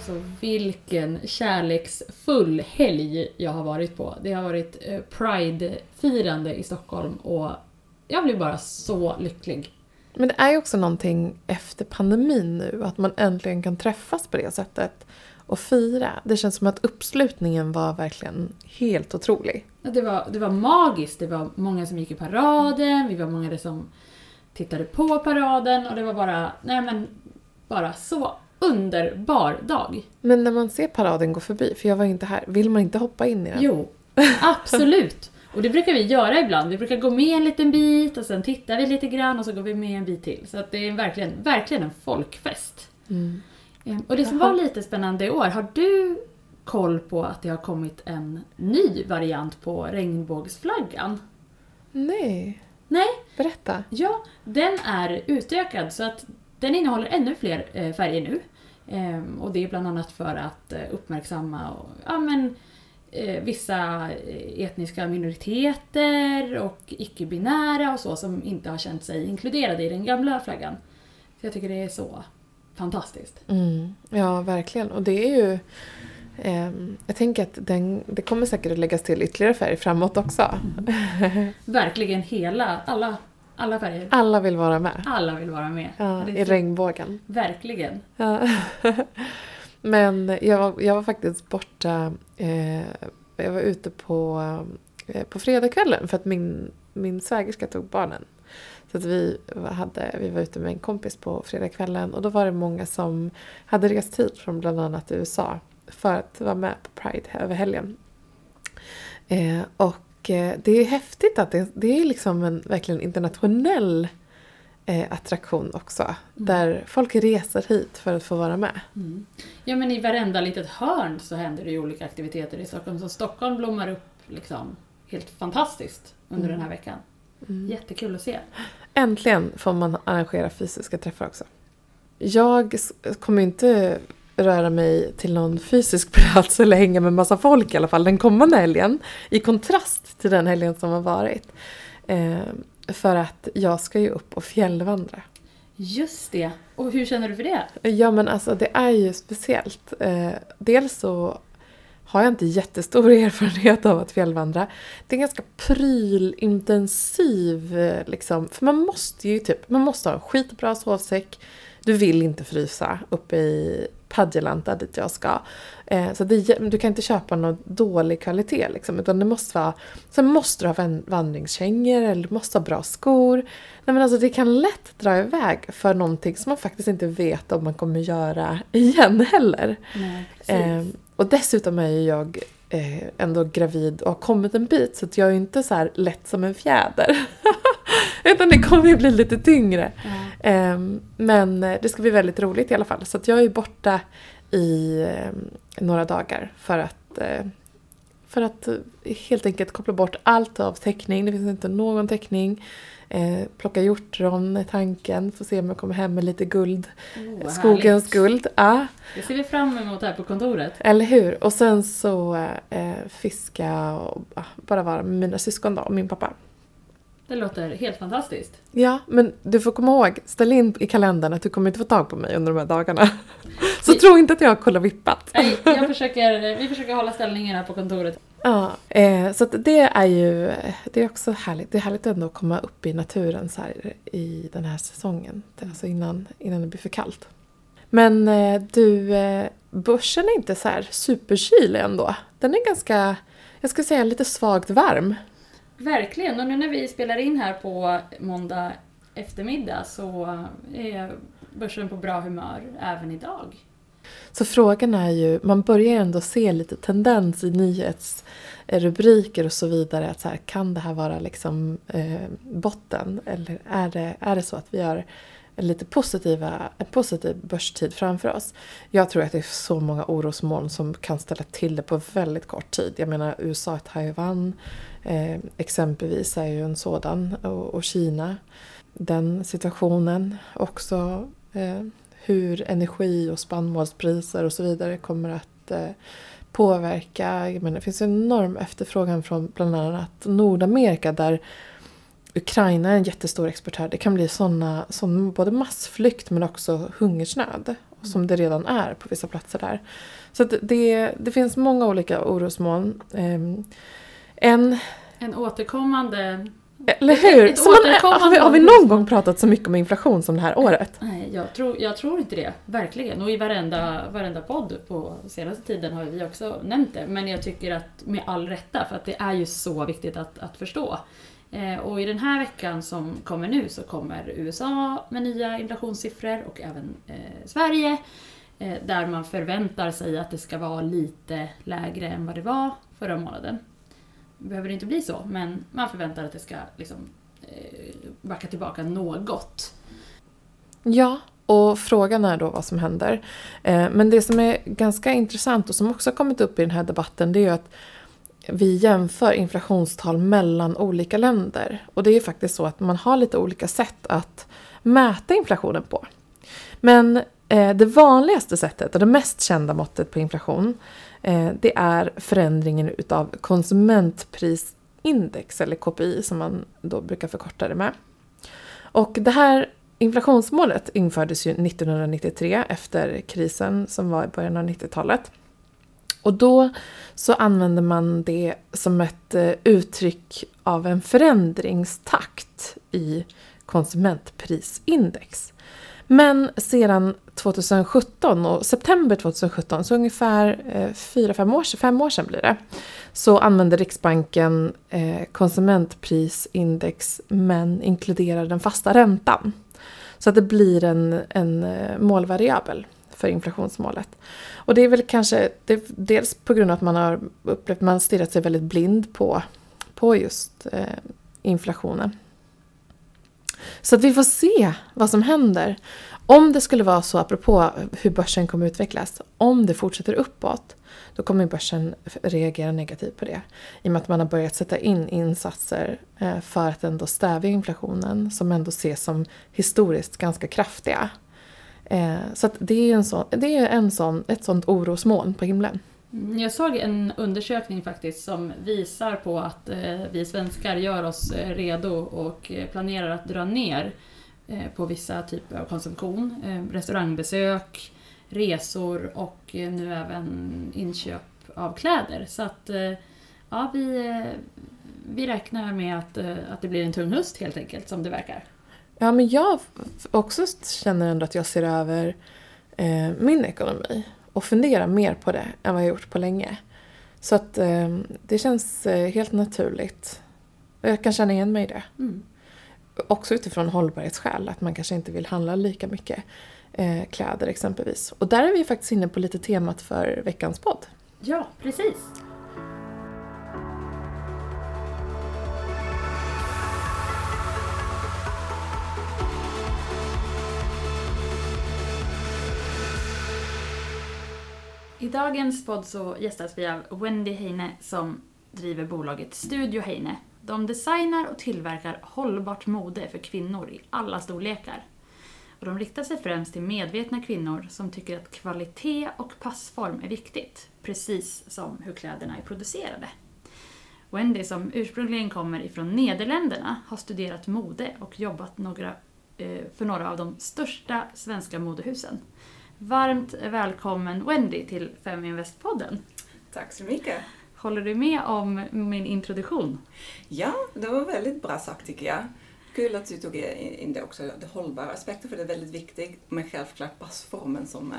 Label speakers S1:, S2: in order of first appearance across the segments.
S1: Alltså vilken kärleksfull helg jag har varit på. Det har varit eh, Pride-firande i Stockholm och jag blir bara så lycklig.
S2: Men det är ju också någonting efter pandemin nu, att man äntligen kan träffas på det sättet och fira. Det känns som att uppslutningen var verkligen helt otrolig.
S1: Det var, det var magiskt. Det var många som gick i paraden, vi var många som tittade på paraden och det var bara, nej men, bara så underbar dag.
S2: Men när man ser paraden gå förbi, för jag var inte här, vill man inte hoppa in i den?
S1: Jo, absolut. Och det brukar vi göra ibland. Vi brukar gå med en liten bit och sen tittar vi lite grann och så går vi med en bit till. Så att det är verkligen, verkligen en folkfest.
S2: Mm.
S1: Ehm, Och det som var lite spännande i år, har du koll på att det har kommit en ny variant på regnbågsflaggan?
S2: Nej,
S1: Nej,
S2: berätta.
S1: ja, den är utökad så att den innehåller ännu fler eh, färger nu. Ehm, och det är bland annat för att eh, uppmärksamma och, ja, men, eh, vissa eh, etniska minoriteter och icke-binära och så som inte har känt sig inkluderade i den gamla flaggan. Så jag tycker det är så fantastiskt.
S2: Mm. Ja, verkligen. Och det är ju... ehm, jag tänker att den, det kommer säkert att läggas till ytterligare färg framåt också.
S1: Verkligen hela, alla, alla färger.
S2: Alla vill vara med.
S1: Alla vill vara med.
S2: Ja, I
S1: så-
S2: regnbågen.
S1: Verkligen.
S2: Ja. Men jag var, jag var faktiskt borta, eh, jag var ute på, eh, på fredagskvällen för att min, min svägerska tog barnen. Så att vi, hade, vi var ute med en kompis på fredagskvällen och då var det många som hade rest hit från bland annat USA för att vara med på Pride över helgen. Eh, och eh, det är häftigt att det, det är liksom en verkligen internationell eh, attraktion också. Där folk reser hit för att få vara med.
S1: Mm. Ja men i varenda litet hörn så händer det ju olika aktiviteter i Stockholm. Så Stockholm blommar upp liksom helt fantastiskt under
S2: Mm.
S1: den här veckan. Jättekul att se.
S2: Äntligen får man arrangera fysiska träffar också. Jag kommer inte röra mig till någon fysisk plats eller hänga med massa folk i alla fall den kommande helgen. I kontrast till den helgen som har varit. Eh, för att jag ska ju upp och fjällvandra.
S1: Just det. Och hur känner du för det?
S2: Ja men alltså det är ju speciellt. Eh, dels så har jag inte jättestor erfarenhet av att fjällvandra. Det är en ganska prylintensiv eh, liksom. För man måste ju typ, man måste ha en skitbra sovsäck. Du vill inte frysa uppe i Padjelanta dit jag ska. Eh, så det, du kan inte köpa någon dålig kvalitet liksom. Utan det måste vara, sen måste du ha van- vandringskängor eller du måste ha bra skor. Nej men alltså det kan lätt dra iväg för någonting som man faktiskt inte vet om man kommer göra igen heller.
S1: Nej.
S2: Eh, och dessutom är ju jag eh, ändå gravid och har kommit en bit så att jag är inte så här lätt som en fjäder. Utan det kommer ju bli lite tyngre.
S1: ja.
S2: Eh, men det ska bli väldigt roligt i alla fall. Så att jag är borta i eh, några dagar för att, eh, för att eh, helt enkelt koppla bort allt av täckning. Det finns inte någon täckning. Eh, plocka hjortron är tanken. Få se om jag kommer hem med lite guld.
S1: Oh,
S2: Skogens
S1: härligt.
S2: guld. Ja.
S1: Det ser vi fram emot här på kontoret.
S2: Eller hur? Och sen så eh, fiska och ah, bara vara med mina syskon då och min pappa.
S1: Det låter helt fantastiskt.
S2: Ja, men du får komma ihåg, ställ in i kalendern att du kommer inte få tag på mig under de här dagarna. Så
S1: Vi-
S2: tro inte att jag har vippat.
S1: Nej, jag försöker, vi försöker hålla ställningen här på kontoret.
S2: Ja, eh, så det är ju det är också härligt. Det är härligt ändå att komma upp i naturen så här i den här säsongen. Alltså innan, innan det blir för kallt. Men eh, du, eh, börsen är inte så här superkylig ändå. Den är ganska, jag ska säga lite svagt varm.
S1: Verkligen, och nu när vi spelar in här på måndag eftermiddag så är börsen på bra humör även idag.
S2: Så frågan är ju, man börjar ändå se lite tendens i nyhetsrubriker och så vidare. Att så här, kan det här vara liksom eh, botten? Eller är det, är det så att vi har lite positiva, en positiv börstid framför oss? Jag tror att det är så många orosmoln som kan ställa till det på väldigt kort tid. Jag menar USA och Taiwan eh, exempelvis är ju en sådan. Och, och Kina. Den situationen också. Eh, hur energi och spannmålspriser och så vidare kommer att eh, påverka. Jag menar, det finns en enorm efterfrågan från bland annat Nordamerika där Ukraina är en jättestor exportör. Det kan bli såna, sån både massflykt men också hungersnöd som det redan är på vissa platser där. Så det, det finns många olika orosmoln. Ehm, En
S1: En återkommande...
S2: Eller
S1: Ett-
S2: hur?
S1: ett
S2: Så man, har, vi, har vi någon gång pratat så mycket om inflation som det här året?
S1: Nej, jag tror, jag tror inte det. Verkligen. Och i varenda, varenda podd på senaste tiden har vi också nämnt det. Men jag tycker att med all rätta, för att det är ju så viktigt att, att förstå. Eh, och i den här veckan som kommer nu så kommer USA med nya inflationssiffror och även eh, Sverige. Eh, där man förväntar sig att det ska vara lite lägre än vad det var förra månaden. Det behöver inte bli så, men man förväntar att det ska liksom, eh, backa tillbaka något.
S2: Ja, och frågan är då vad som händer. Eh, Men det som är ganska intressant och som också har kommit upp i den här debatten det är ju att vi jämför inflationstal mellan olika länder. Och det är ju faktiskt så att man har lite olika sätt att mäta inflationen på. Men eh, det vanligaste sättet och det mest kända måttet på inflation eh, det är förändringen utav konsumentprisindex eller KPI som man då brukar förkorta det med. Och det här inflationsmålet infördes ju 1993 efter krisen som var i början av 90-talet. Och då så använder man det som ett eh, uttryck av en förändringstakt i konsumentprisindex. Men sedan 2017 och september 2017, så ungefär eh, 4-5 år, fem år sedan blir det, så använder Riksbanken eh, konsumentprisindex men inkluderar den fasta räntan. Så att det blir en, en målvariabel för inflationsmålet. Och det är väl kanske det, är dels på grund av att man har upplevt man stirrat sig väldigt blind på, på just eh, inflationen. Så att vi får se vad som händer. Om det skulle vara så, apropå hur börsen kommer utvecklas, om det fortsätter uppåt, då kommer börsen reagera negativt på det. I och med att man har börjat sätta in insatser eh, för att ändå stävja inflationen, som ändå ses som historiskt ganska kraftiga. Eh, Så att det är, en sån, det är en sån, ett sånt orosmoln på himlen.
S1: Mm, jag såg en undersökning faktiskt som visar på att eh, vi svenskar gör oss eh, redo och eh, planerar att dra ner eh, på vissa typer av konsumtion. Restaurangbesök, resor och nu även inköp av kläder. Så att ja, vi, vi räknar med att, att det blir en tung höst helt enkelt som det verkar.
S2: Ja, men jag också känner ändå att jag ser över eh, min ekonomi och funderar mer på det än vad jag gjort på länge. Så att eh, det känns eh, helt naturligt. Jag kan känna igen mig i det.
S1: Mm.
S2: Också utifrån hållbarhetsskäl, att man kanske inte vill handla lika mycket eh, kläder exempelvis. Och där är vi faktiskt inne på lite temat för veckans podd.
S1: Ja, precis. I dagens podd så gästas vi av Wendy Heine som driver bolaget Studio Heine. De designar och tillverkar hållbart mode för kvinnor i alla storlekar. Och de riktar sig främst till medvetna kvinnor som tycker att kvalitet och passform är viktigt, precis som hur kläderna är producerade. Wendy, som ursprungligen kommer ifrån Nederländerna, har studerat mode och jobbat några, eh, för några av de största svenska modehusen. Varmt välkommen Wendy till Feminvest-podden.
S3: Tack så mycket.
S1: Håller du med om min introduktion?
S3: Ja, det var väldigt bra sagt tycker jag. Kul att du tog in det också, det hållbara aspekten, för det är väldigt viktigt. Men självklart passformen som, eh,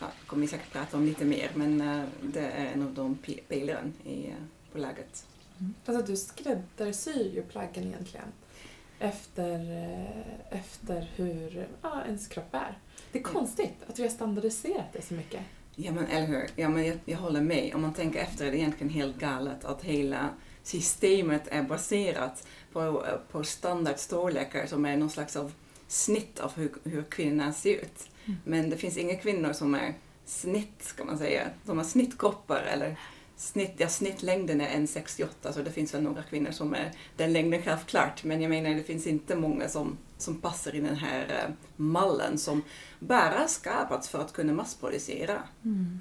S3: ja, kommer vi säkert prata om lite mer, men eh, det är en av de pe- pelaren i, eh, på läget.
S2: Alltså du skräddarsyr ju plaggen egentligen efter, efter hur ja, ens kropp är. Det är konstigt att vi har standardiserat det så mycket.
S3: Ja men eller hur, ja, men jag, jag håller med. Om man tänker efter är det egentligen helt galet att hela systemet är baserat på, på standardstorlekar som är någon slags av snitt av hur, hur kvinnorna ser ut.
S1: Mm.
S3: Men det finns inga kvinnor som är snitt, ska man säga, som har snittkroppar eller snitt, ja, snittlängden är 1,68 så det finns väl några kvinnor som är den längden självklart men jag menar det finns inte många som, som passar i den här eh, mallen som bara har skapats för att kunna massproducera,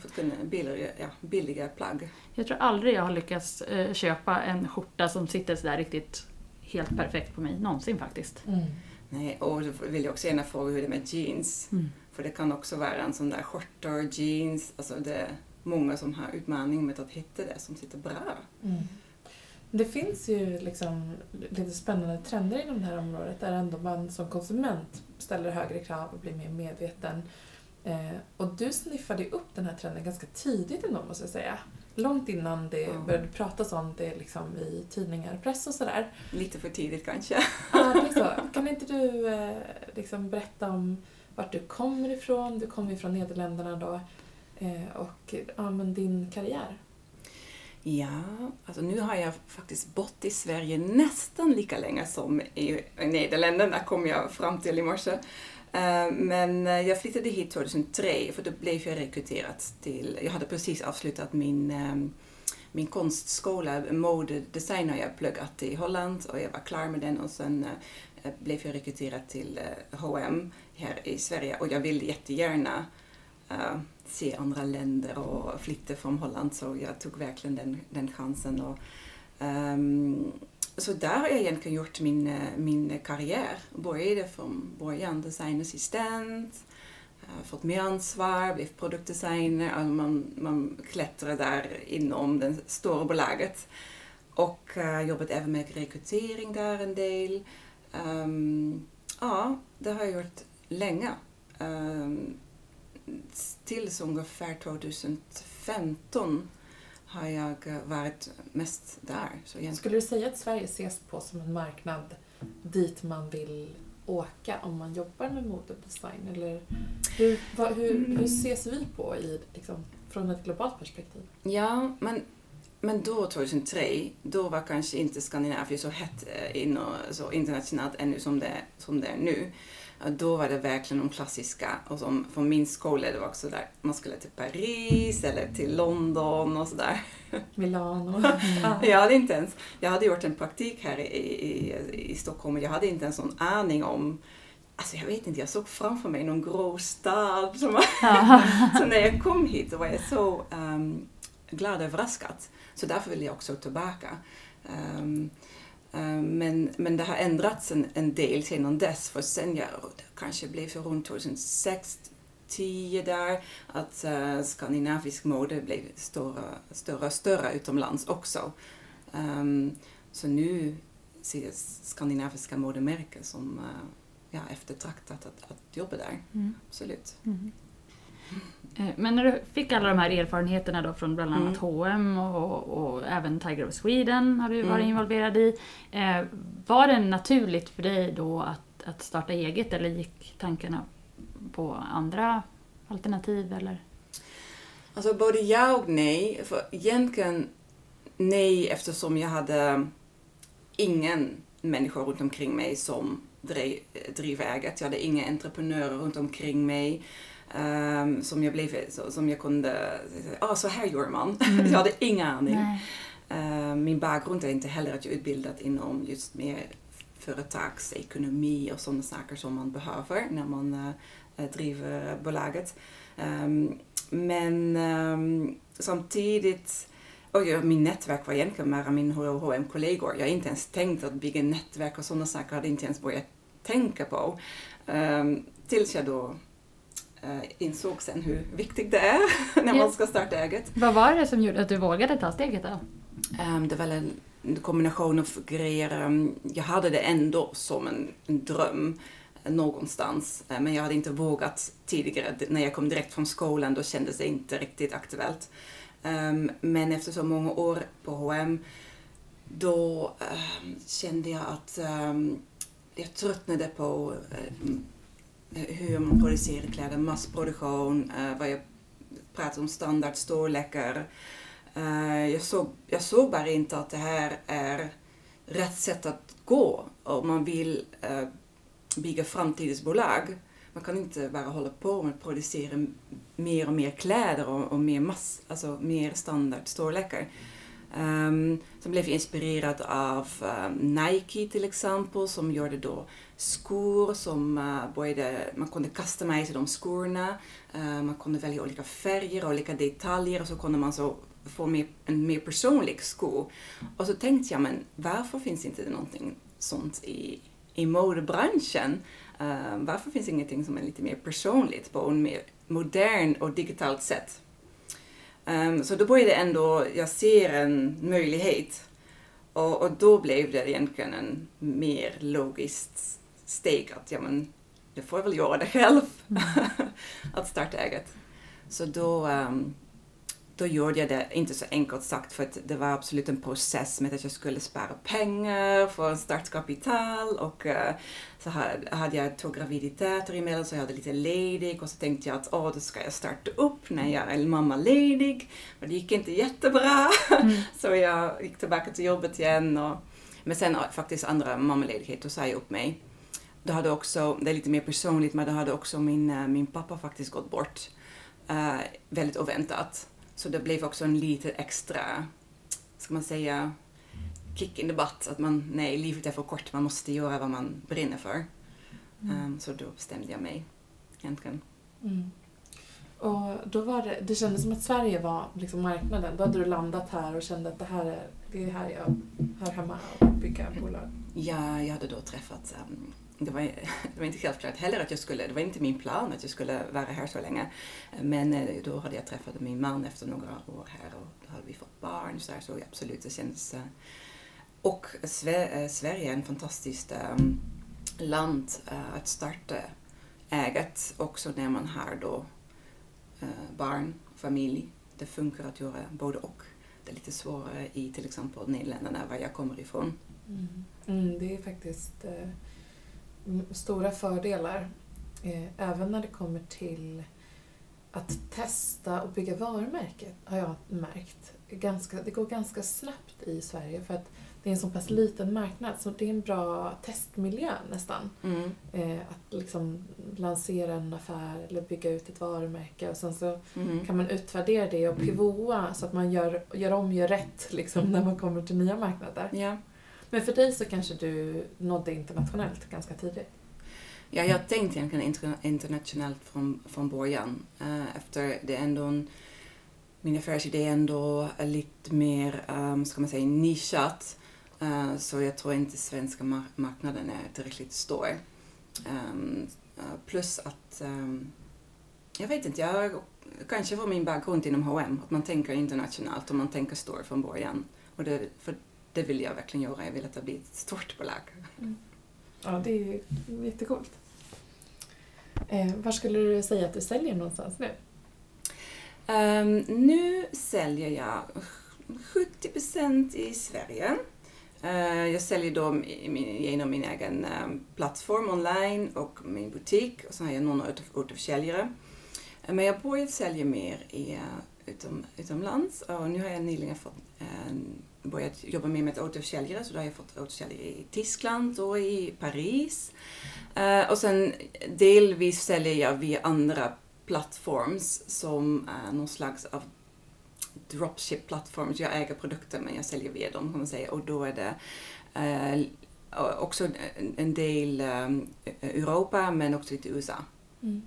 S3: för att kunna billiga, ja, billiga plagg.
S1: Jag tror aldrig jag har lyckats eh, köpa en skjorta som sitter sådär riktigt helt perfekt på mig, någonsin faktiskt.
S3: Nej, och då vill jag också gärna fråga hur det är med jeans.
S1: Mm.
S3: För det kan också vara en sån där skjortor, jeans, alltså det många som har utmaning med att hitta det som sitter bra.
S2: Mm. Det finns ju liksom lite spännande trender inom det här området där ändå man som konsument ställer högre krav och blir mer medveten. Eh, och du sniffade ju upp den här trenden ganska tidigt ändå måste jag säga. Långt innan det
S3: Ja.
S2: började pratas om det liksom i tidningar och press och sådär.
S3: Lite för tidigt kanske.
S2: Ja, det är så. Kan inte du eh, liksom berätta om vart du kommer ifrån? Du kommer ifrån Nederländerna då. Eh, och ja, men din karriär.
S3: Ja, alltså nu har jag faktiskt bott i Sverige nästan lika länge som i Nederländerna kom jag fram till i morse. Eh, men jag flyttade hit 2003 för då blev jag rekryterad till, jag hade precis avslutat min, eh, min konstskola, modedesign har jag pluggat i Holland och jag var klar med den och sen blev jag rekryterad till H&M här i Sverige och jag ville jättegärna se andra länder och flytta från Holland så jag tog verkligen den, den chansen. Och, um, så där har jag egentligen gjort min, eh, min karriär. Började från början designassistent, eh, fått mer ansvar, blev produktdesigner, alltså man, man klättrar där inom det stora bolaget. Och uh, jobbat även med rekrytering där en del. Um, ja, det har jag gjort länge. Um, tills ungefär 2015 har jag eh, varit mest där. Så egentligen,
S2: Skulle du säga att Sverige ses på som en marknad dit man vill åka om man jobbar med mode och design? Eller hur, vad, hur, hur ses vi på i, liksom, från ett globalt perspektiv?
S3: ja, men, men då 2003, då var kanske inte Skandinavien så hett eh, in och så internationellt ännu som det, som det är nu. Då var det verkligen de klassiska, och som från min skola, det var också där, man skulle till Paris eller till London och sådär.
S2: Milano? Ja.
S3: Jag hade inte ens, jag hade gjort en praktik här i, i, i Stockholm och jag hade inte ens någon aning om Alltså jag vet inte, jag såg framför mig någon grå stad. Som, så när jag kom hit var jag så um, glad och överraskad. Så därför ville jag också tillbaka. Um, men, men det har ändrats en, en del sedan dess. För sen jag, kanske blev så runt 2006, 10 där, att uh, skandinavisk mode blev större, större och större utomlands också. Um, så nu ses skandinaviska modemärken som uh, ja, eftertraktat att, att jobba där.
S1: Mm.
S3: Absolut.
S1: Mm. Eh, Men när du fick alla de här erfarenheterna då från bland annat
S3: Mm.
S1: H&M och, och även Tiger of Sweden har du varit
S3: Mm.
S1: involverad i. Eh, var det naturligt för dig då att, att starta eget eller gick tankarna på andra alternativ? Eller?
S3: Alltså både ja och nej. För egentligen nej eftersom jag hade ingen människa runt omkring mig som drev, drev eget. Jag hade inga entreprenörer runt omkring mig. Ehm, som, jag blev, som jag kunde säga, ah, så här gör man.
S1: Mm.
S3: jag hade ingen aning. Eh, Min bakgrund är inte heller att jag är utbildad inom just mer företagsekonomi och sådana saker som man behöver när man eh, driver bolaget. Ehm, Men ehm, samtidigt, och ja, min nätverk var egentligen bara min H&M-kollegor. Jag har inte ens tänkt att bygga nätverk och sådana saker hade inte ens börjat tänka på. Ehm, Tills jag då insåg sen hur viktigt det är när man ska starta eget.
S1: Vad var det som gjorde att du vågade ta steget då?
S3: Ehm, det var en kombination av grejer. Ehm, jag hade det ändå som en, en dröm eh, någonstans. Eh, men jag hade inte vågat tidigare. När jag kom direkt från skolan då kändes det inte riktigt aktuellt. Ehm, men efter så många år på H&M då kände jag att jag tröttnade på eh, hur man producerar kläder, massproduktion, uh, vad jag pratar om standardstorlekar. Uh, eh, jag, såg, jag såg bara inte att det här är rätt sätt att gå om man vill uh, bygga framtidens bolag. Man kan inte bara hålla på med att producera mer och mer kläder och, och mer, mass, alltså mer standardstorlekar. Um, ehm, sen blev jag inspirerad av eh, Nike till exempel som gjorde då skor som eh, uh, började, man kunde customize de skorna. Eh, man kunde välja olika färger och olika detaljer och så kunde man så få mer, en mer personlig sko. Och så tänkte jag, men varför finns inte det någonting sånt i, i modebranschen? Uh, varför finns ingenting som är lite mer personligt på en mer modern och digitalt sätt? Um, så då började ändå, jag ser en möjlighet. Och, och då blev det egentligen en mer logiskt steg att ja men, det får jag väl göra det själv. Mm. att starta eget. Så då, um, då gjorde jag det, inte så enkelt sagt, för att det var absolut en process med att jag skulle spara pengar för startkapital och uh, så hade jag två graviditeter emellan så jag hade lite ledig och så tänkte jag att åh, då ska jag starta upp när jag är mammaledig. Men det gick inte jättebra mm. så jag gick tillbaka till jobbet igen. Och, men sen faktiskt andra mammaledighet, då sa jag upp mig. Då hade också, det är lite mer personligt, men då hade också min, eh, min pappa faktiskt gått bort. Uh, väldigt oväntat. Så det blev också en lite extra, ska man säga, kick in the butt. Att man, nej, livet är för kort, man måste göra vad man brinner för. Mm. Um, så då bestämde jag mig, egentligen.
S2: Mm. Och då var det, det kändes som att Sverige var liksom marknaden. Då hade du landat här och kände att det här är, det är här jag hör hemma och bygga bolag.
S3: Ja, jag hade då träffat um, det var, det var inte självklart heller att jag skulle, det var inte min plan att jag skulle vara här så länge. Men eh, då hade jag träffat min man efter några år här och då hade vi fått barn. Så, här, så absolut, det kändes... Eh, och eh, Sverige är en fantastiskt ehm, land att starta eget också när man har då barn, familj. Det funkar att göra både och. Det är lite svårare i till exempel Nederländerna, var jag kommer ifrån.
S2: Mm. Mm, det är faktiskt stora fördelar. Eh, även när det kommer till att testa och bygga varumärken har jag märkt. Ganska, det går ganska snabbt i Sverige för att det är en så pass liten marknad så det är en bra testmiljö nästan. Mm. Eh, att liksom lansera en affär eller bygga ut ett varumärke och sen så mm. kan man utvärdera det och pivoa så att man gör, gör om, gör rätt liksom, när man kommer till nya marknader.
S3: Ja.
S2: Men för dig så kanske du nådde internationellt ganska tidigt?
S3: Ja, jag tänkte egentligen internationellt från, från början. Uh, efter det ändå en, min affärsidé är ändå lite mer, um, ska man säga, nischat. Uh, så jag tror inte svenska marknaden är tillräckligt stor. Um, uh, plus att, um, jag vet inte, jag kanske får min bakgrund inom H&M att man tänker internationellt och man tänker stor från början. Och det, för det vill jag verkligen göra. Jag vill att det blir ett stort bolag.
S2: Mm. Ja, det är jättecoolt. Eh, var skulle du säga att du säljer någonstans nu?
S3: Um, nu säljer jag 70% i Sverige. Uh, jag säljer då genom min egen um, plattform online och min butik och så har jag någon återförsäljare. Uh, men jag börjar sälja mer i, uh, utom, utomlands och nu har jag nyligen fått börjat jobba mer med återförsäljare så då har jag fått återförsäljare i Tyskland och i Paris. Uh, och sen delvis säljer jag via andra plattforms som är någon slags av dropship plattforms. Jag äger produkter men jag säljer via dem kan man säga och då är det uh, också en del um, Europa men också lite USA. Mm.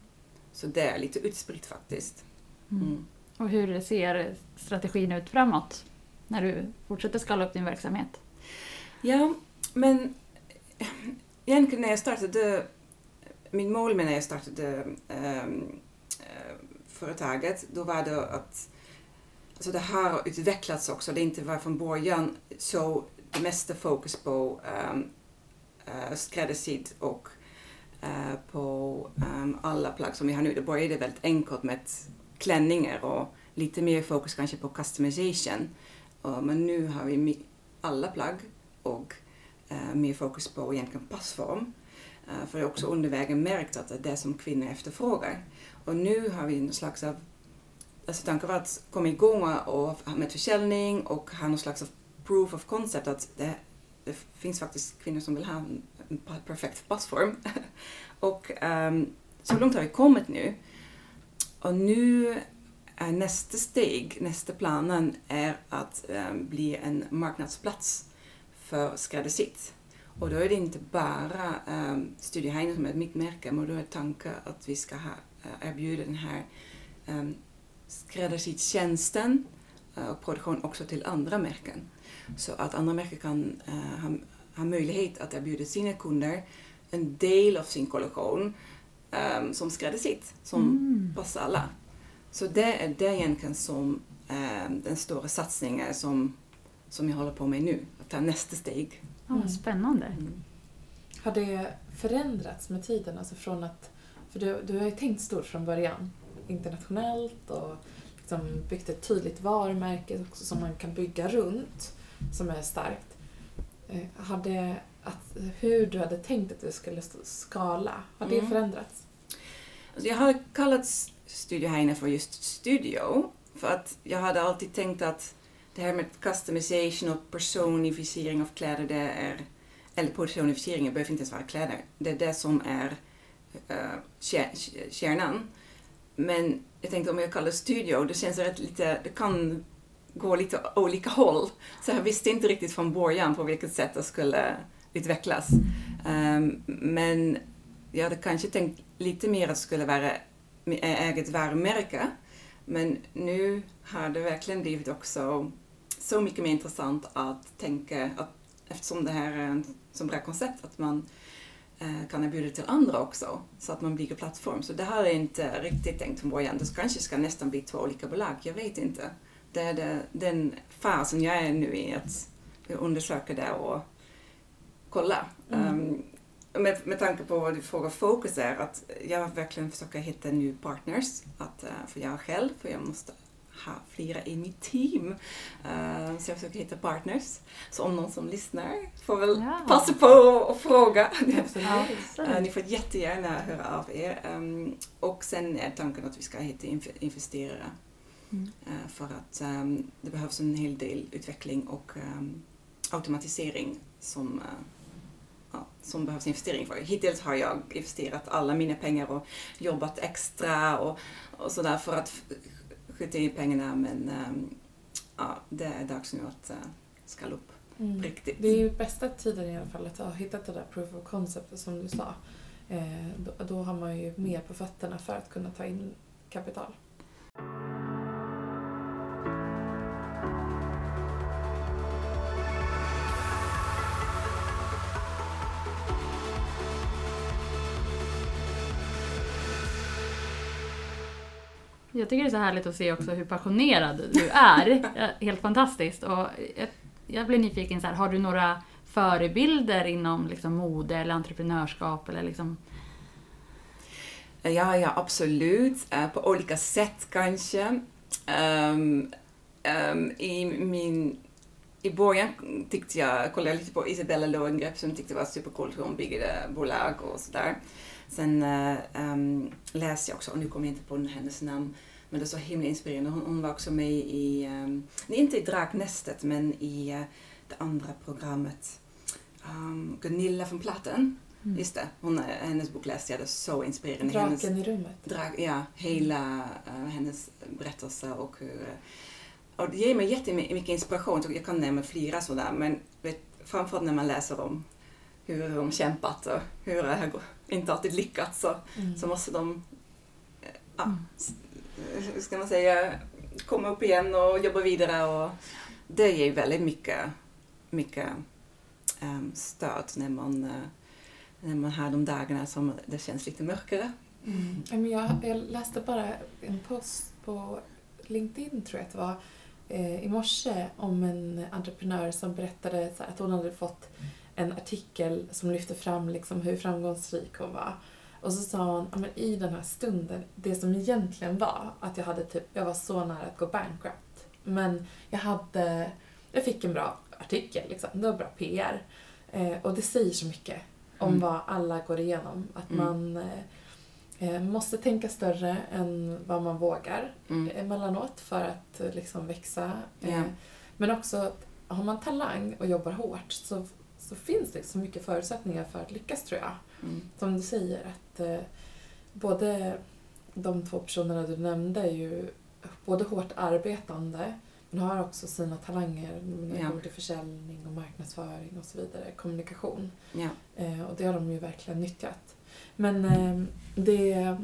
S3: Så det är lite utspritt faktiskt.
S1: Mm. Mm. Och hur ser strategin ut framåt? När du fortsätter skala upp din verksamhet?
S3: Ja, men egentligen när jag startade, min mål med när jag startade um, företaget, då var det att alltså det har utvecklats också. Det inte var från början så det mesta fokus på um, uh, skräddarsydd och uh, på um, alla plagg som vi har nu. Det började väldigt enkelt med klänningar och lite mer fokus kanske på customization. Men nu har vi alla plagg och eh, mer fokus på egentligen passform. Eh, för jag har också under vägen märkt att det är det som kvinnor efterfrågar. Och nu har vi en slags av, alltså tanken var att komma igång och, med försäljning och ha någon slags av proof of concept att det, det finns faktiskt kvinnor som vill ha en, en perfekt passform. och um, så långt har vi kommit nu. Och nu nästa steg, nästa planen är att um, bli en marknadsplats för skräddarsytt. Och då är det inte bara um, Studio Heine som är mitt märke, men då är tanken att vi ska ha, uh, erbjuda den här um, skräddarsytjänsten uh, och produktion också till andra märken. Så att andra märken kan uh, ha, ha möjlighet att erbjuda sina kunder en del av sin kollektion um, som skräddarsytt, som
S1: Mm.
S3: passar alla. Så det är det egentligen som um, den stora satsningen som, som jag håller på med nu, att ta nästa steg.
S1: Ja, vad spännande.
S3: Mm.
S2: Har det förändrats med tiden? Alltså från att, för du, du har ju tänkt stort från början. Internationellt och liksom byggt ett tydligt varumärke också som man kan bygga runt. Som är starkt. Eh, Har det, att, hur du hade tänkt att du skulle skala, har det
S3: Mm.
S2: förändrats?
S3: Alltså jag har kallat Studio här inne för just studio. För att jag hade alltid tänkt att det här med customization och personifiering av kläder, det är... Eller personifiering, det behöver inte ens vara kläder. Det är det som är uh, kärnan. Men jag tänkte om jag kallar det studio, det känns rätt lite... Det kan gå lite olika håll. Så jag visste inte riktigt från början på vilket sätt det skulle utvecklas. Um, men jag hade kanske tänkt lite mer att det skulle vara eget varumärke. Men nu har det verkligen blivit också så mycket mer intressant att tänka att eftersom det här är en så bra koncept att man eh, kan erbjuda till andra också så att man bygger plattform. Så det har jag inte riktigt tänkt från början. Det kanske ska nästan bli två olika bolag, jag vet inte. Det är det, den fasen jag är nu i, att undersöka det och kolla.
S2: Mm.
S3: Um, med, med tanke på vad du frågar fokus är, att jag verkligen försöker hitta nya partners. Att, uh, för jag själv, för jag måste ha flera i mitt team. Uh, så jag försöker hitta partners. Så om någon som lyssnar får väl
S1: Ja.
S3: passa på att fråga.
S2: Absolut.
S3: Uh, ni får jättegärna höra av er. Um, och sen är tanken att vi ska hitta inf- investerare.
S1: Mm.
S3: Uh, för att um, det behövs en hel del utveckling och um, automatisering som, ja, som behövs investering för. Hittills har jag investerat alla mina pengar och jobbat extra och, och sådär för att skjuta in pengarna men um, ja, det är dags nu att uh, skala upp
S2: Mm.
S3: riktigt.
S2: Det är ju bästa tiden i alla fall att ha hittat det där proof of concept som du sa. Eh, då, då har man ju mer på fötterna för att kunna ta in kapital.
S1: Jag tycker det är så härligt att se också hur passionerad du är. Helt fantastiskt. Och jag, jag blir nyfiken, så här, har du några förebilder inom liksom, mode eller entreprenörskap? Eller liksom...
S3: Ja, ja absolut. Eh, på olika sätt kanske. Ehm, ehm, I min... I början tyckte jag, kollade jag lite på Isabella Löwengrip som tyckte det var supercoolt hur hon byggde bolag och sådär. Sen uh, um, läste jag också, och nu kommer jag inte på hennes namn, men det är så himla inspirerande. Hon, hon var också med i, um, inte i Draknästet, men i uh, det andra programmet. Um, Gunilla från Platten.
S1: Mm.
S3: Just det, hon, hennes bok läste jag, det är så inspirerande. Hennes,
S2: Draken i rummet.
S3: drag, ja, hela uh, hennes berättelse och hur... Och det ger mig jättemycket inspiration. Jag kan nämna flera sådär, men vet, framförallt när man läser om hur de kämpat och hur det inte alltid lyckats så,
S2: Mm.
S3: så måste de, eh, ja,
S1: Mm
S3: hur ska man säga, komma upp igen och jobba vidare och det ger väldigt mycket, mycket um, stöd när man, eh, när man har de dagarna som det känns lite mörkare.
S2: Mm. Jag, jag läste bara en post på LinkedIn, tror jag att det var, eh, i morse om en entreprenör som berättade att hon hade fått en artikel som lyfte fram liksom hur framgångsrik hon var. Och så sa hon, ja, men i den här stunden, det som egentligen var att jag hade typ, jag var så nära att gå bankrupt. Men jag hade, jag fick en bra artikel liksom, det var bra PR. Eh, och det säger så mycket om
S3: Mm.
S2: vad alla går igenom. Att
S3: Mm.
S2: man eh, eh, måste tänka större än vad man vågar
S3: Mm.
S2: emellanåt för att eh, liksom växa. Eh,
S3: Ja.
S2: Men också har man talang och jobbar hårt så, så finns det så mycket förutsättningar för att lyckas tror jag.
S3: Mm.
S2: Som du säger att eh, både de två personerna du nämnde är ju både hårt arbetande men har också sina talanger när det
S3: Ja.
S2: kommer till försäljning och marknadsföring och så vidare, kommunikation.
S3: Ja.
S2: Eh, och det har de ju verkligen nyttjat. Men eh, det,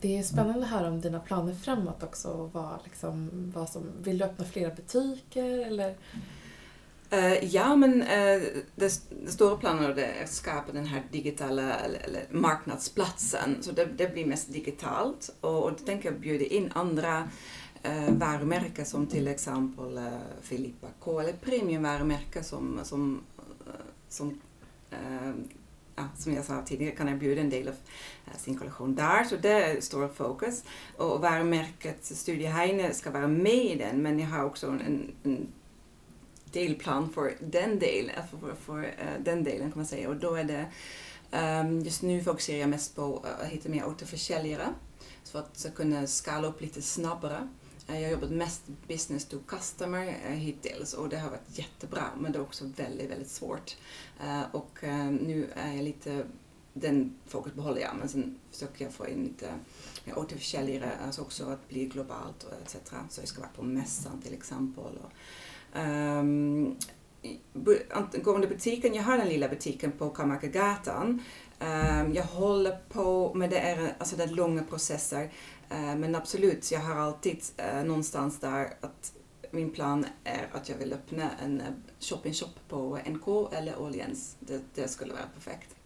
S2: det är spännande höra om dina planer framåt också. Vad, liksom, vad som, vill du öppna flera butiker eller?
S3: Uh, ja, men uh, det, det stora planen är att skapa den här digitala eller, eller marknadsplatsen. Så det, det, blir mest digitalt och, och då tänker jag bjuda in andra uh, varumärken som till exempel uh, Filippa K eller premiumvarumärken som, som, som ja, som jag sa tidigare kan erbjuda en del av sin kollektion där. Så det är stor fokus. Och varumärket Studio Heine ska vara med i den men jag har också en, en delplan för den, del, eh, för, för, för uh, eh, den delen kan man säga. Och då är det um, just nu fokuserar jag mest på att hitta mer återförsäljare. Så att kunna skala upp lite snabbare. Eh, jag har jobbat mest business to customer uh, hittills och det har varit jättebra men det är också väldigt, väldigt svårt. Uh, och uh, nu är jag lite, den fokus behåller jag men sen försöker jag få in lite mer återförsäljare, alltså också att bli globalt och etc. Så jag ska vara på mässan till exempel. Och, um, angående butiken, jag har den lilla butiken på Kammarkagatan. Um, jag håller på med det, är, alltså det är långa processer. Uh, men absolut, jag har alltid uh, någonstans där att min plan är att jag vill öppna en uh, shop-in-shop på NK eller Åhléns. Det, det, skulle vara perfekt.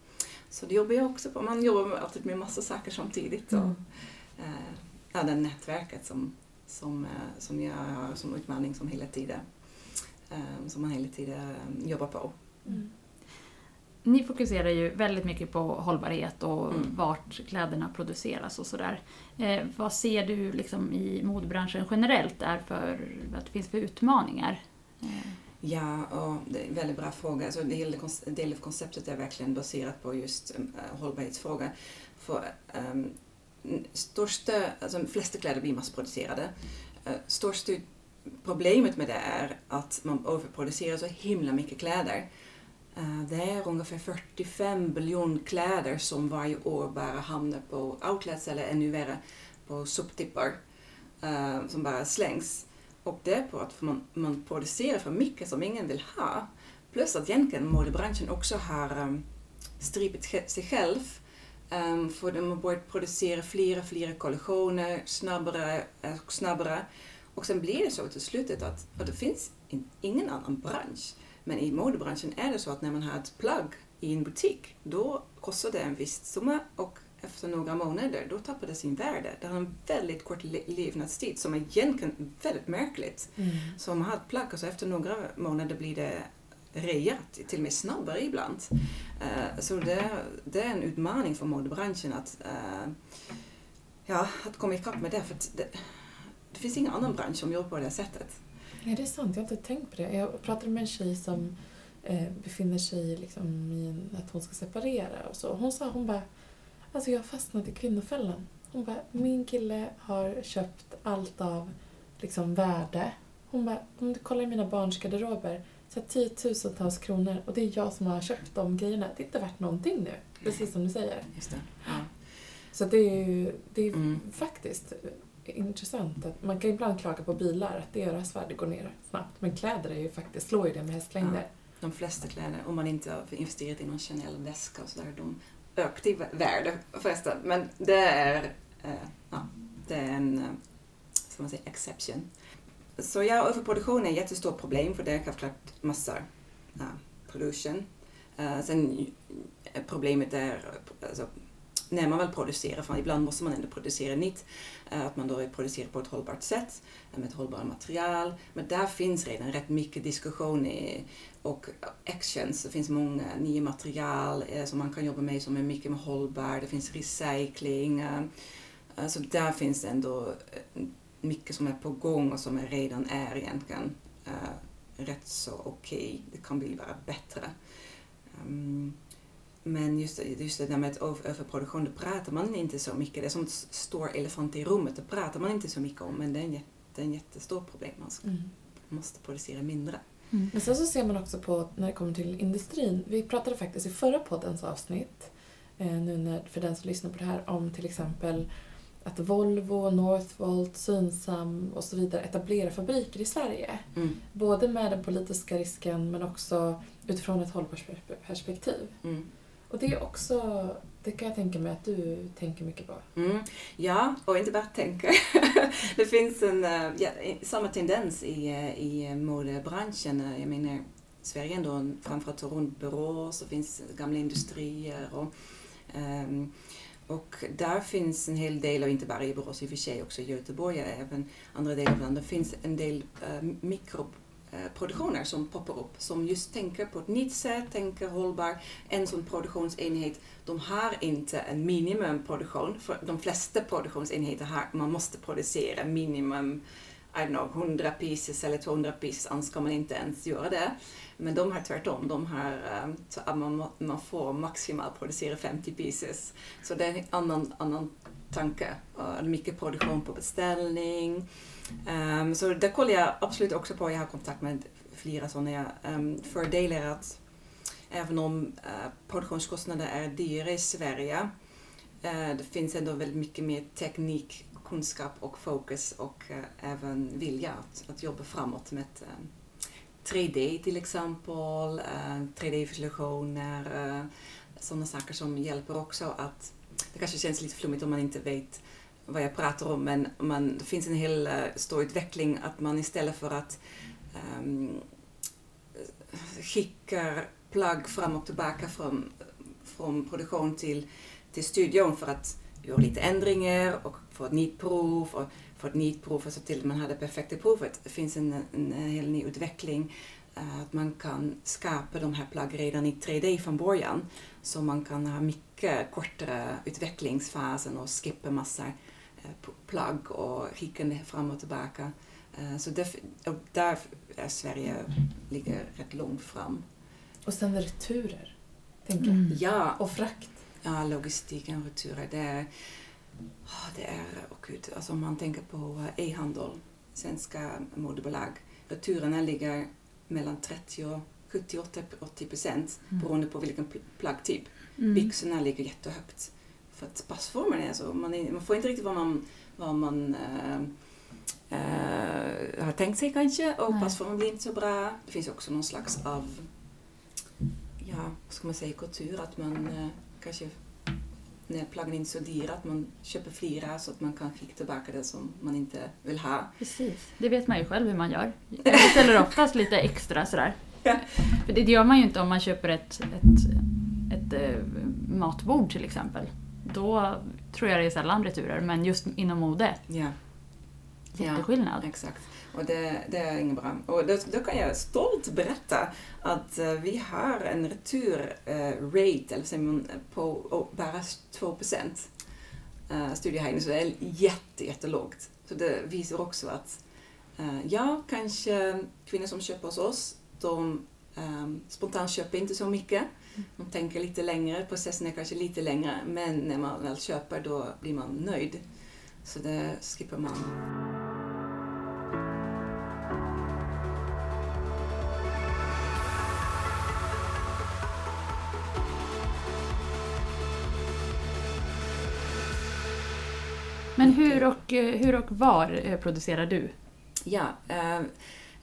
S3: Så det jobbar jag också på. Man jobbar alltid med massa saker samtidigt. Och, mm. uh, ja, det nätverket som, som, som jag har som utmaning som hela tiden Ehm, som man hela tiden ehm, jobbar på. Mm.
S1: Ni fokuserar ju väldigt mycket på hållbarhet och mm. vart kläderna produceras och sådär. Eh, vad ser du liksom i modebranschen generellt är för, vad det finns för utmaningar?
S3: Eh. Ja, och det är en väldigt bra fråga. Alltså, hela del av konceptet är verkligen baserat på just um, hållbarhetsfrågor. För um, största, alltså, de flesta kläder blir massproducerade. Uh, största problemet med det är att man överproducerar så himla mycket kläder. Eh, det är ungefär 45 biljoner kläder som varje år bara hamnar på outlets eller ännu värre på soptippar eh, som bara slängs. Och det är på att man, man producerar för mycket som ingen vill ha. Plus att egentligen modebranschen också har um, stripit sig själv. Um, för de har börjat producera flera, flera kollektioner snabbare och snabbare. Och sen blir det så till slutet att, att det finns in, ingen annan bransch. Men i modebranschen är det så att när man har ett plagg i en butik, då kostar det en viss summa och efter några månader, då tappar det sin värde. Det har en väldigt kort levnadstid som är egentligen väldigt märkligt. Mm. Så om man har ett plagg och så efter några månader blir det reat, till och med snabbare ibland. Uh, så det, det, är en utmaning för modebranschen att, uh, ja, att komma ikapp med det. För det, det finns ingen annan bransch som jobbar på det sättet.
S2: Ja, det är sant. Jag har inte tänkt på det. Jag pratade med en tjej som eh, befinner sig liksom i en, att hon ska separera och så. Hon sa, hon bara, alltså jag har fastnat i kvinnofällan. Hon bara, min kille har köpt allt av liksom värde. Hon bara, om du kollar i mina barns garderober, så tiotusentals kronor och det är jag som har köpt de grejerna. Det är inte värt någonting nu, precis som du säger.
S3: Just det. Ja.
S2: Så det är ju det är mm. faktiskt intressant. Att man kan ibland klaga på bilar, att deras värde går ner snabbt. Men kläder är ju faktiskt, slår ju det med hästlängder. Ja,
S3: de flesta kläder, om man inte har investerat i någon Chanel-väska och sådär, de ökar i värde förresten. Men det är, eh, ja, det är en, som ska man säga, exception. Så ja, överproduktion är ett jättestort problem för det är självklart massor ja, eh, pollution. Uh, sen problemet är alltså, när man väl producerar, för ibland måste man ändå producera nytt, eh, att man då producerar på ett hållbart sätt eh, med ett hållbart material. Men där finns redan rätt mycket diskussion och actions. Det finns många nya material eh, som man kan jobba med som är mycket mer hållbart. Det finns recycling. Så där finns ändå mycket som är på gång och som redan är egentligen rätt så okej. Okay. Det kan bli bara bättre. Ehm, men just, just det där med överproduktion, det pratar man inte så mycket. Det är som en stor elefant i rummet, det pratar man inte så mycket om. Men det är en, jätte, en jättestort problem. Man ska, mm. måste producera mindre.
S2: Mm. Men sen så ser man också på, när det kommer till industrin, vi pratade faktiskt i förra poddens avsnitt, eh, nu när, för den som lyssnar på det här, om till exempel att Volvo, Northvolt, Synsam och så vidare etablerar fabriker i Sverige. Mm. Både med den politiska risken men också utifrån ett hållbarhetsperspektiv. Mm. Och det är också, det kan jag tänka mig att du tänker mycket på.
S3: Mm. Ja, och inte bara tänker. det finns en, eh, ja, samma tendens i, eh, i modebranschen. Jag menar, Sverige ändå, framförallt runt Borås, det finns gamla industrier och um, och där finns en hel del, och inte bara i Borås i och för sig, också i Göteborg, även andra delar av landet, det finns en del uh, Eh, produktioner som poppar upp som just tänker på ett nytt sätt, tänker hållbar. En sån produktionsenhet, de har inte en minimumproduktion, för de flesta produktionsenheter har, man måste producera minimum I don't know, 100 pieces eller 200 pieces, annars kan man inte ens göra det. Men de har tvärtom, de har eh, så att man, man får maximalt producera 50 pieces. Så det är en annan, annan tanke. Eh, mycket produktion på beställning. Um, så det kollar jag absolut också på. Jag har kontakt med flera sådana. Um, ehm, fördelar att även om uh, produktionskostnader är dyra i Sverige, uh, det finns ändå väldigt mycket mer teknik, kunskap och fokus och uh, även vilja att, att jobba framåt med 3D ehm, till exempel, 3D-visualisationer, sådana saker som hjälper också att det kanske känns lite flummigt om man inte vet vad jag pratar om men man, det finns en hel eh, stor utveckling att man istället för att um, skicka plagg fram och tillbaka från, från produktion till, till studion för att göra lite ändringar och få ett nytt prov och få ett nytt prov och se till att man har det perfekta provet. Det finns en, en, hel ny utveckling. Eh, att man kan skapa de här plaggen redan i 3D från början. Så man kan ha mycket kortare utvecklingsfasen och skippa massor plagg och skicka fram och tillbaka. Uh, så där, och där är Sverige ligger rätt långt fram.
S2: Och sen returer, tänker jag.
S3: Mm. Ja.
S2: Och frakt.
S3: Ja, logistiken, returer. Det är, oh, det är oh gud, alltså om man tänker på e-handel, svenska modebolag. Returerna ligger mellan 30 och 70-80 procent mm. beroende på vilken plaggtyp. Mm. Byxorna ligger jättehögt. För att passformen är så, man, är, man får inte riktigt vad man, vad man äh, äh, har tänkt sig kanske och Nej. passformen blir inte så bra. Det finns också någon slags av, ja, vad ska man säga, kultur att man äh, kanske när plaggen inte är så dyra, att man köper flera så att man kan skicka tillbaka det som man inte vill ha.
S1: Precis, det vet man ju själv hur man gör. Jag beställer oftast lite extra sådär. Ja. För det gör man ju inte om man köper ett, ett, ett, ett matbord till exempel. Då tror jag det är sällan returer, men just inom mode.
S3: Ja.
S1: Jätteskillnad.
S3: Ja, exakt. Och det, det är inget bra. Och då, då, kan jag stolt berätta att uh, vi har en returrate, uh, eller på bara 2 procent uh, studiehöjning, så det är jätte, jättelågt. Så det visar också att uh, ja, kanske kvinnor som köper hos oss, de um, spontant köper inte så mycket. De tänker lite längre, processen är kanske lite längre, men när man väl köper då blir man nöjd. Så det skippar man.
S1: Men hur och, eh, hur och var eh, producerar du?
S3: Ja, äh,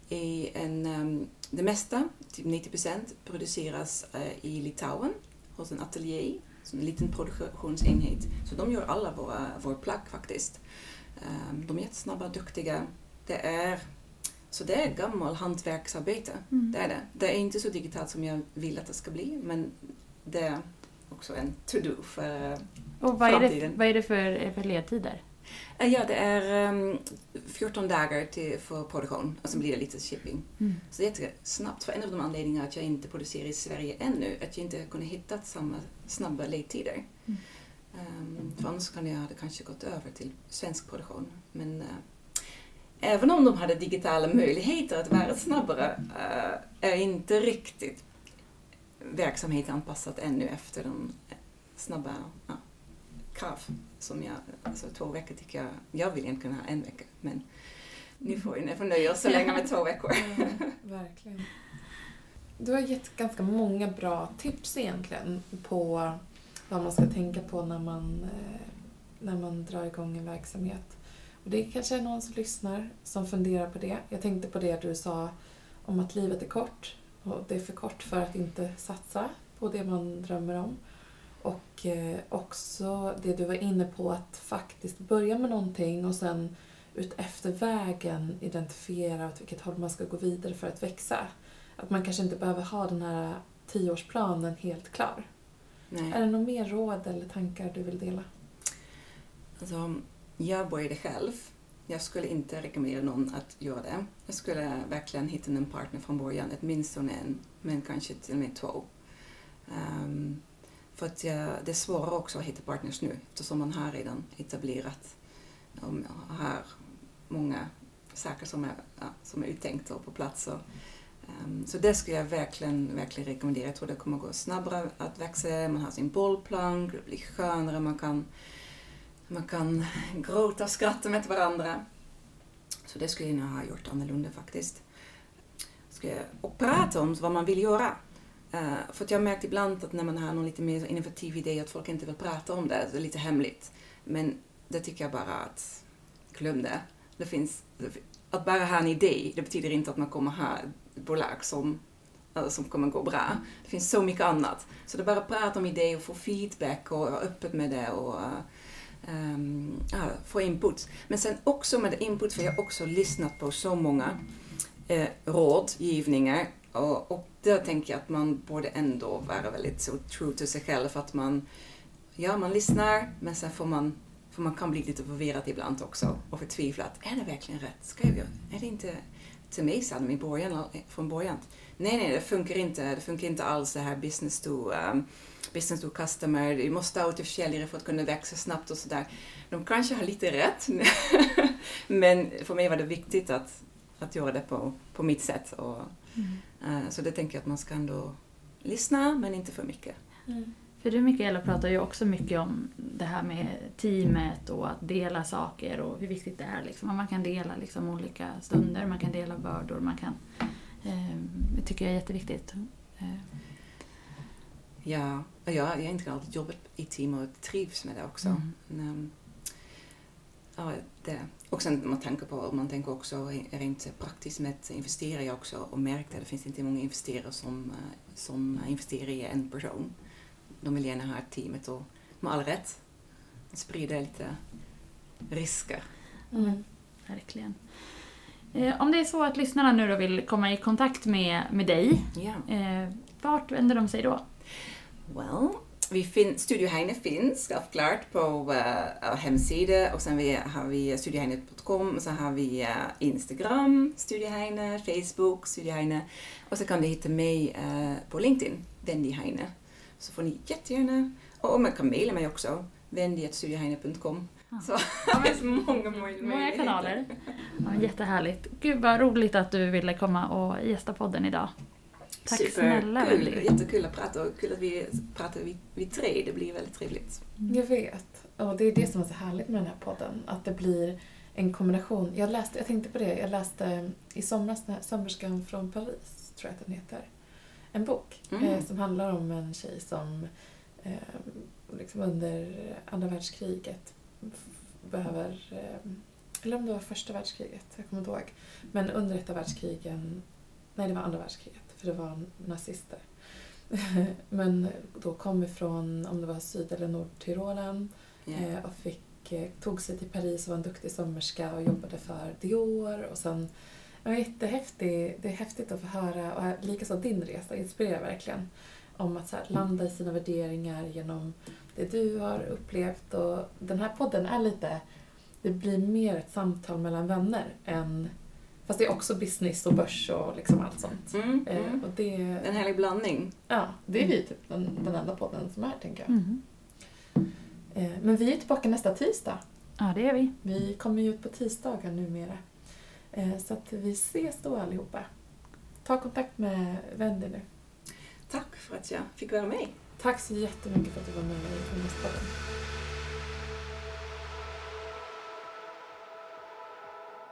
S3: i en, um, det mesta, typ 90 procent, produceras äh, i Litauen hos en ateljé, en liten produktionsenhet. Så de gör alla våra, våra plagg faktiskt. Um, de är jättesnabba, duktiga. Det är, så det är gammal hantverksarbete, mm. det är det. Det är inte så digitalt som jag vill att det ska bli, men det är också en to-do för
S1: och vad är, det, vad är det för, för ledtider?
S3: Eh, ja, det är um, ehm, 14 dagar till, för produktion och sen blir det lite shipping. Mm. Så det är jättesnabbt. För en av de anledningarna att jag inte producerar i Sverige ännu, att jag inte kunde hitta samma snabba ledtider. Mm. Um, för annars kan jag hade kanske gått över till svensk produktion. Men uh, även om de hade digitala möjligheter att vara snabbare uh, är inte riktigt verksamheten anpassat ännu efter de snabba uh, krav som jag, alltså två veckor tycker jag, jag vill egentligen ha en vecka men ni får, ni får nöja er så länge med två veckor.
S2: Ja, verkligen. Du har gett ganska många bra tips egentligen på vad man ska tänka på när man, eh, när man drar igång en verksamhet. Och det kanske är någon som lyssnar som funderar på det. Jag tänkte på det du sa om att livet är kort och det är för kort för att inte satsa på det man drömmer om. Och eh, också det du var inne på att faktiskt börja med någonting och sen ut efter vägen identifiera åt vilket håll man ska gå vidare för att växa. Att man kanske inte behöver ha den här tioårsplanen helt klar.
S3: Nej.
S2: Är det några mer råd eller tankar du vill dela?
S3: Alltså, jag började själv. Jag skulle inte rekommendera någon att göra det. Jag skulle verkligen hitta en partner från början, åtminstone en, men kanske till och med två. Ehm, för att det är svårare också att hitta partners nu eftersom man har redan etablerat och har många saker som är, ja, som är uttänkta och på plats. Och, um, så det skulle jag verkligen, verkligen rekommendera. Jag tror det kommer gå snabbare att växa, man har sin bollplank, det blir skönare, man kan man kan gråta och skratta med varandra. Så det skulle jag nog ha gjort annorlunda faktiskt. Och prata om vad man vill göra. Uh, för att jag har märkt ibland att när man har någon lite mer innovativ idé att folk inte vill prata om det. Det är lite hemligt. Men det tycker jag bara att glöm det. det finns, att bara ha en idé, det betyder inte att man kommer ha ett bolag som, uh, som kommer gå bra. Det finns så mycket annat. Så det är bara att prata om idéer och få feedback och vara öppet med det. Och, um, ja, få input. Men sen också med input, för jag har också lyssnat på så många eh, rådgivningar och, och där tänker jag att man borde ändå vara väldigt så true to sig själv. För att man, ja, man lyssnar, men sen får man, för man kan bli lite förvirrad ibland också och förtvivla att är det verkligen rätt? Ska jag, är det inte till mig sa de i början, från början. Nej, nej, det funkar inte. Det funkar inte alls det här business to um, business to customer, du måste ha återförsäljare för att kunna växa snabbt och sådär. De kanske har lite rätt, men för mig var det viktigt att, att göra det på, på mitt sätt. Och, mm. uh, så det tänker jag att man ska ändå lyssna, men inte för mycket.
S1: Mm. För du Mikaela pratar ju också mycket om det här med teamet och att dela saker och hur viktigt det är. Liksom. Man kan dela liksom olika stunder, man kan dela bördor, man kan... Eh, det tycker jag är jätteviktigt. Eh.
S3: Ja, jag, jag har egentligen alltid jobbat i team och trivs med det också. Mm. Men, ja, det. Och sen man tänker på, man tänker också rent praktiskt med att investera jag också och märkte att det finns inte många investerare som, eh, som investerar i en person. De vill gärna ha teamet och med all rätt sprida lite risker.
S1: Mm. Verkligen. Eh, om det är så att lyssnarna nu då vill komma i kontakt med, med dig, yeah. vart vänder de sig då?
S3: Well, vi fin Studio Heine finns självklart på uh, hemsida och sen vi, har vi studioheine.com och så har vi uh, Instagram, Studio Heine, Facebook, Studio Heine och så kan du hitta mig uh, på LinkedIn, Wendy Heine. Så får ni jättegärna, och man kan mejla mig också, wendy.studioheine.com. Ah. Så det finns många, många,
S1: många kanaler. Ja, jättehärligt. Gud vad roligt att du ville komma och gästa podden idag.
S3: Tack Super, snälla kul. Jättekul att prata och kul att vi pratar vi, vi tre. Det blir väldigt trevligt.
S2: Jag vet. Och det är det som är så härligt med den här podden. Att det blir en kombination. Jag, läste, jag tänkte på det, jag läste i somras Sömmerskan från Paris, tror jag att den heter. En bok mm. eh, som handlar om en tjej som eh, liksom under andra världskriget behöver, eh, eller om det var första världskriget, jag kommer inte ihåg. Men under ett av världskrigen, nej det var andra världskriget, för det var nazister. Men då kom ifrån, om det var Syd eller Nordtyrolen yeah. och fick, eh, tog sig till Paris och var en duktig sömmerska och jobbade för Dior. Och sen, det var jättehäftigt, det är häftigt att få höra, och likaså din resa inspirerar verkligen. Om att så här, landa i sina värderingar genom det du har upplevt. Och den här podden är lite, det blir mer ett samtal mellan vänner än Fast det är också business och börs och liksom allt sånt. Mm,
S3: eh, mm. Och det, en härlig blandning.
S2: Ja, det är vi typ den, den enda podden som är, tänker jag. Mm. Eh, men vi är tillbaka nästa tisdag.
S1: Ja, det är vi.
S2: Vi kommer ju ut på tisdagar numera. Eh, så att vi ses då allihopa. Ta kontakt med Wendy nu.
S3: Tack för att jag fick vara med.
S2: Tack så jättemycket för att du var med i Feministpodden.